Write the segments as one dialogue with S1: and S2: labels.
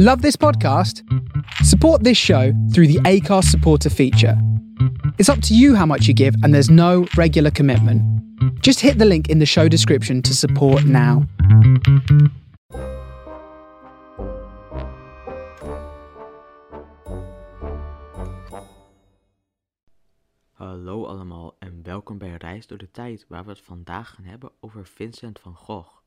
S1: Love this podcast? Support this show through the ACARS supporter feature. It's up to you how much you give, and there's no regular commitment. Just hit the link in the show description to support now.
S2: Hallo allemaal en welkom bij Reis door de Tijd, waar we het vandaag gaan hebben over Vincent van Gogh.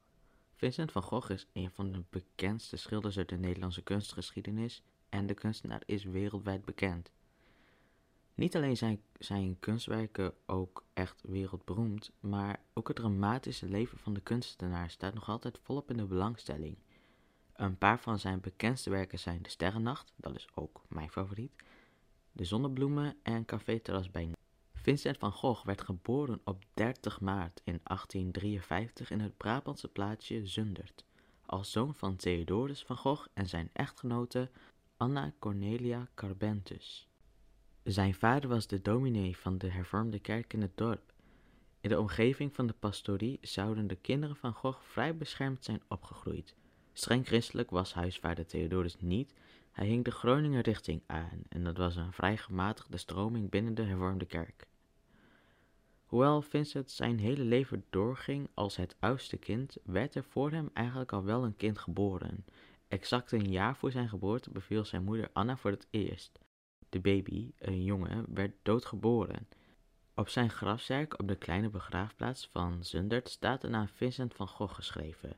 S2: Vincent van Gogh is een van de bekendste schilders uit de Nederlandse kunstgeschiedenis en de kunstenaar is wereldwijd bekend. Niet alleen zijn zijn kunstwerken ook echt wereldberoemd, maar ook het dramatische leven van de kunstenaar staat nog altijd volop in de belangstelling. Een paar van zijn bekendste werken zijn De Sterrennacht, dat is ook mijn favoriet, De Zonnebloemen en Café Terras bij Vincent van Gogh werd geboren op 30 maart in 1853 in het Brabantse plaatsje Zundert, als zoon van Theodorus van Gogh en zijn echtgenote Anna Cornelia Carbentus. Zijn vader was de dominee van de hervormde kerk in het dorp. In de omgeving van de pastorie zouden de kinderen van Gogh vrij beschermd zijn opgegroeid. Streng christelijk was huisvader Theodorus niet, hij hing de Groninger richting aan en dat was een vrij gematigde stroming binnen de hervormde kerk. Hoewel Vincent zijn hele leven doorging als het oudste kind, werd er voor hem eigenlijk al wel een kind geboren. Exact een jaar voor zijn geboorte beviel zijn moeder Anna voor het eerst. De baby, een jongen, werd doodgeboren. Op zijn grafzerk op de kleine begraafplaats van Zundert staat de naam Vincent van Gogh geschreven.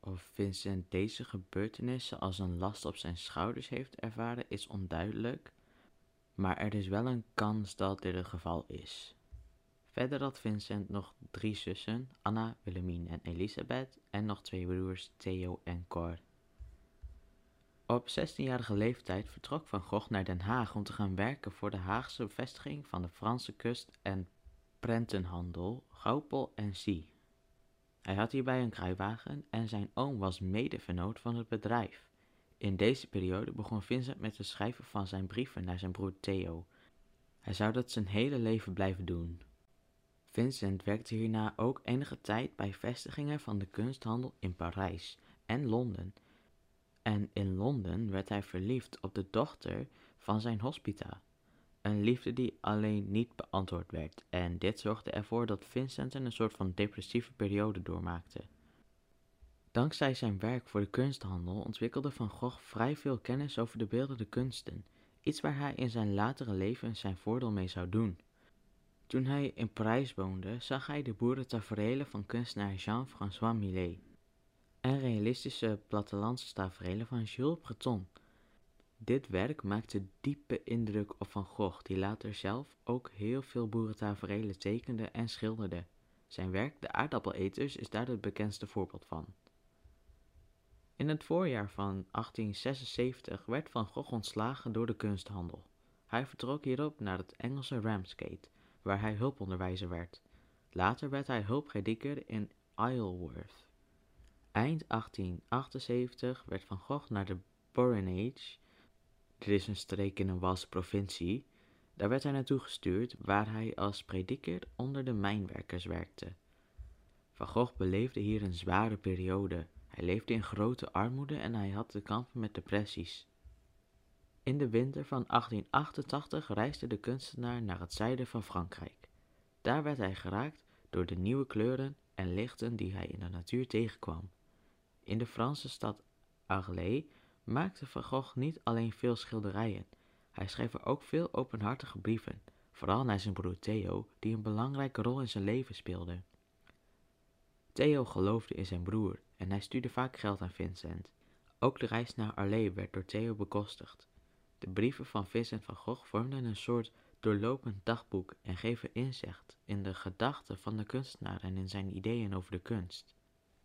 S2: Of Vincent deze gebeurtenissen als een last op zijn schouders heeft ervaren is onduidelijk, maar er is wel een kans dat dit het geval is. Verder had Vincent nog drie zussen, Anna, Wilhelmine en Elisabeth, en nog twee broers, Theo en Cor. Op 16-jarige leeftijd vertrok Van Gogh naar Den Haag om te gaan werken voor de Haagse vestiging van de Franse kust- en prentenhandel Gaupel en Cie. Hij had hierbij een kruiwagen en zijn oom was medevernoot van het bedrijf. In deze periode begon Vincent met het schrijven van zijn brieven naar zijn broer Theo. Hij zou dat zijn hele leven blijven doen. Vincent werkte hierna ook enige tijd bij vestigingen van de kunsthandel in Parijs en Londen. En in Londen werd hij verliefd op de dochter van zijn hospita. Een liefde die alleen niet beantwoord werd, en dit zorgde ervoor dat Vincent een soort van depressieve periode doormaakte. Dankzij zijn werk voor de kunsthandel ontwikkelde Van Gogh vrij veel kennis over de beeldende kunsten, iets waar hij in zijn latere leven zijn voordeel mee zou doen. Toen hij in Parijs woonde, zag hij de boerentaferelen van kunstenaar Jean-François Millet en realistische plattelandstaferelen van Jules Breton. Dit werk maakte diepe indruk op Van Gogh, die later zelf ook heel veel boerentaferelen tekende en schilderde. Zijn werk De aardappeleters is daar het bekendste voorbeeld van. In het voorjaar van 1876 werd Van Gogh ontslagen door de kunsthandel. Hij vertrok hierop naar het Engelse Ramsgate, waar hij hulponderwijzer werd. Later werd hij hulpprediker in Isleworth. Eind 1878 werd Van Gogh naar de Borinage, dit is een streek in een Walse provincie, daar werd hij naartoe gestuurd waar hij als prediker onder de mijnwerkers werkte. Van Gogh beleefde hier een zware periode. Hij leefde in grote armoede en hij had te kampen met depressies. In de winter van 1888 reisde de kunstenaar naar het zuiden van Frankrijk. Daar werd hij geraakt door de nieuwe kleuren en lichten die hij in de natuur tegenkwam. In de Franse stad Arles maakte Van Gogh niet alleen veel schilderijen, hij schreef er ook veel openhartige brieven, vooral naar zijn broer Theo, die een belangrijke rol in zijn leven speelde. Theo geloofde in zijn broer en hij stuurde vaak geld aan Vincent. Ook de reis naar Arles werd door Theo bekostigd. De brieven van Vincent van Gogh vormden een soort doorlopend dagboek en geven inzicht in de gedachten van de kunstenaar en in zijn ideeën over de kunst.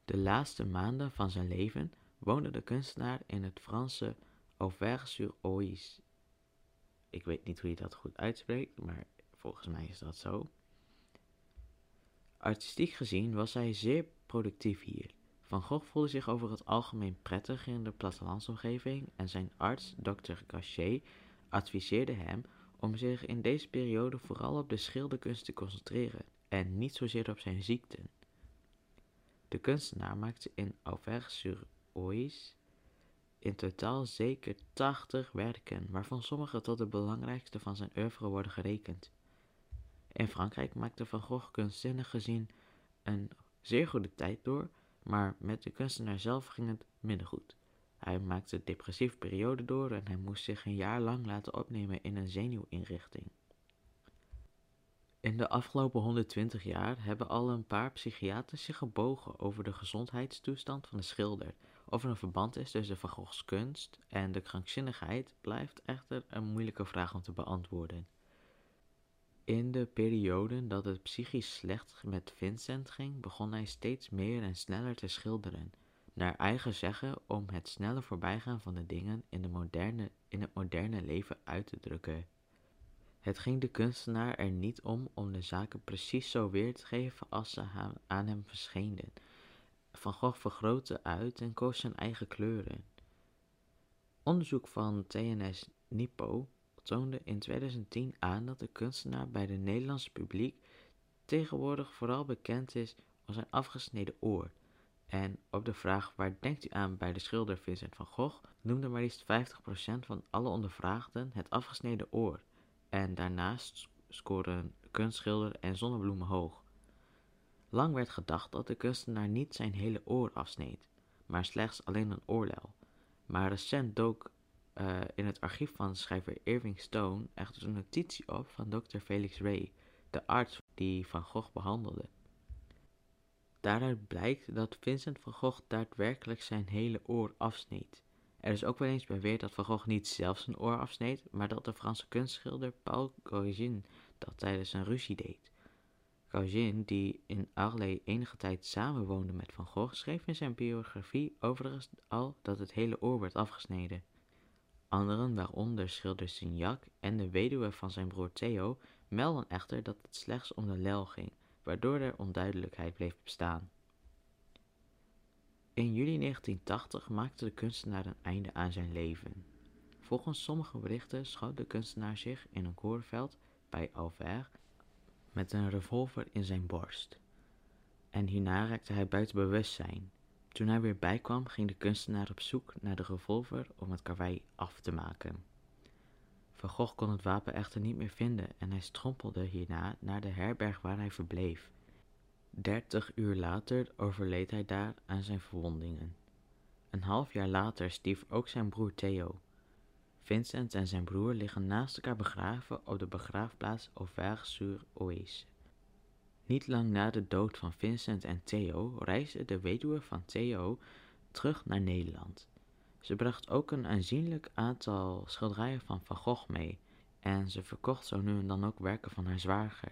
S2: De laatste maanden van zijn leven woonde de kunstenaar in het Franse Auvergne-sur-Oise. Ik weet niet hoe je dat goed uitspreekt, maar volgens mij is dat zo. Artistiek gezien was hij zeer productief hier. Van Gogh voelde zich over het algemeen prettig in de plattelandsomgeving en zijn arts, Dr. Gachet, adviseerde hem om zich in deze periode vooral op de schilderkunst te concentreren en niet zozeer op zijn ziekten. De kunstenaar maakte in Auvergne-sur-Oise in totaal zeker 80 werken, waarvan sommige tot de belangrijkste van zijn oeuvre worden gerekend. In Frankrijk maakte Van Gogh kunstzinnig gezien een zeer goede tijd door, maar met de kunstenaar zelf ging het minder goed. Hij maakte depressieve periode door en hij moest zich een jaar lang laten opnemen in een zenuwinrichting. In de afgelopen 120 jaar hebben al een paar psychiaters zich gebogen over de gezondheidstoestand van de schilder. Of er een verband is tussen Van Goghs kunst en de krankzinnigheid blijft echter een moeilijke vraag om te beantwoorden. In de perioden dat het psychisch slecht met Vincent ging, begon hij steeds meer en sneller te schilderen, naar eigen zeggen om het snelle voorbijgaan van de dingen in, de moderne, in het moderne leven uit te drukken. Het ging de kunstenaar er niet om om de zaken precies zo weer te geven als ze aan hem verschenen. Van Gogh vergrootte uit en koos zijn eigen kleuren. Onderzoek van TNS Nipo toonde in 2010 aan dat de kunstenaar bij de Nederlandse publiek tegenwoordig vooral bekend is om zijn afgesneden oor. En op de vraag waar denkt u aan bij de schilder Vincent van Gogh, noemde maar liefst 50% van alle ondervraagden het afgesneden oor. En daarnaast scoren kunstschilder en zonnebloemen hoog. Lang werd gedacht dat de kunstenaar niet zijn hele oor afsneed, maar slechts alleen een oorlel. Maar recent dook uh, in het archief van schrijver Irving Stone echter een notitie op van Dr. Felix Ray, de arts die Van Gogh behandelde. Daaruit blijkt dat Vincent van Gogh daadwerkelijk zijn hele oor afsneed. Er is ook wel eens beweerd dat Van Gogh niet zelf zijn oor afsneed, maar dat de Franse kunstschilder Paul Gauguin dat tijdens een ruzie deed. Gauguin, die in Arles enige tijd samenwoonde met Van Gogh, schreef in zijn biografie overigens al dat het hele oor werd afgesneden. Anderen, waaronder schilder Signac en de weduwe van zijn broer Theo, melden echter dat het slechts om de lel ging, waardoor er onduidelijkheid bleef bestaan. In juli 1980 maakte de kunstenaar een einde aan zijn leven. Volgens sommige berichten schoot de kunstenaar zich in een korenveld bij Alver met een revolver in zijn borst. En hierna raakte hij buiten bewustzijn. Toen hij weer bijkwam, ging de kunstenaar op zoek naar de revolver om het karwei af te maken. Van Gogh kon het wapen echter niet meer vinden en hij strompelde hierna naar de herberg waar hij verbleef. Dertig uur later overleed hij daar aan zijn verwondingen. Een half jaar later stierf ook zijn broer Theo. Vincent en zijn broer liggen naast elkaar begraven op de begraafplaats Auvers-sur-Oise. Niet lang na de dood van Vincent en Theo reisde de weduwe van Theo terug naar Nederland. Ze bracht ook een aanzienlijk aantal schilderijen van Van Gogh mee en ze verkocht zo nu en dan ook werken van haar zwager,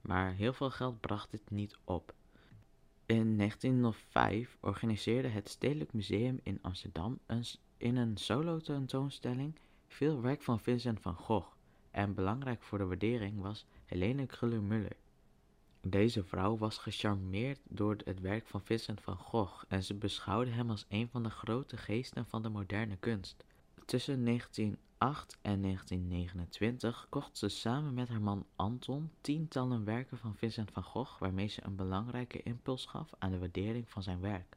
S2: maar heel veel geld bracht dit niet op. In 1905 organiseerde het Stedelijk Museum in Amsterdam een, in een solo-tentoonstelling veel werk van Vincent van Gogh en belangrijk voor de waardering was Helene Kruller-Müller. Deze vrouw was gecharmeerd door het werk van Vincent van Gogh en ze beschouwde hem als een van de grote geesten van de moderne kunst. Tussen 1908 en 1929 kocht ze samen met haar man Anton tientallen werken van Vincent van Gogh, waarmee ze een belangrijke impuls gaf aan de waardering van zijn werk.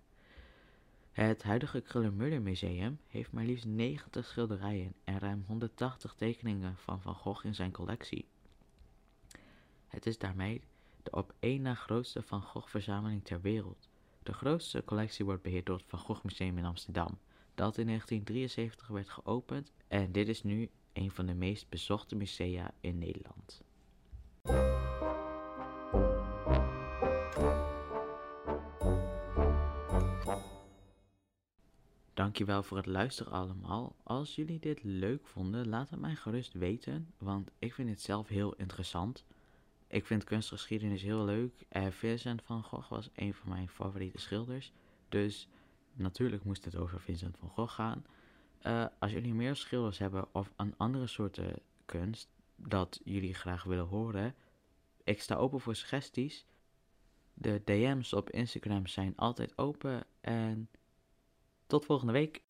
S2: Het huidige Krullenmuller Museum heeft maar liefst 90 schilderijen en ruim 180 tekeningen van Van Gogh in zijn collectie. Het is daarmee de op één na grootste Van Gogh verzameling ter wereld. De grootste collectie wordt beheerd door het Van Gogh Museum in Amsterdam, dat in 1973 werd geopend en dit is nu een van de meest bezochte musea in Nederland. Dankjewel voor het luisteren allemaal. Als jullie dit leuk vonden, laat het mij gerust weten, want ik vind het zelf heel interessant. Ik vind kunstgeschiedenis heel leuk. En Vincent van Gogh was een van mijn favoriete schilders. Dus natuurlijk moest het over Vincent van Gogh gaan. Uh, als jullie meer schilders hebben of een andere soorten kunst dat jullie graag willen horen, ik sta open voor suggesties. De DM's op Instagram zijn altijd open en tot volgende week.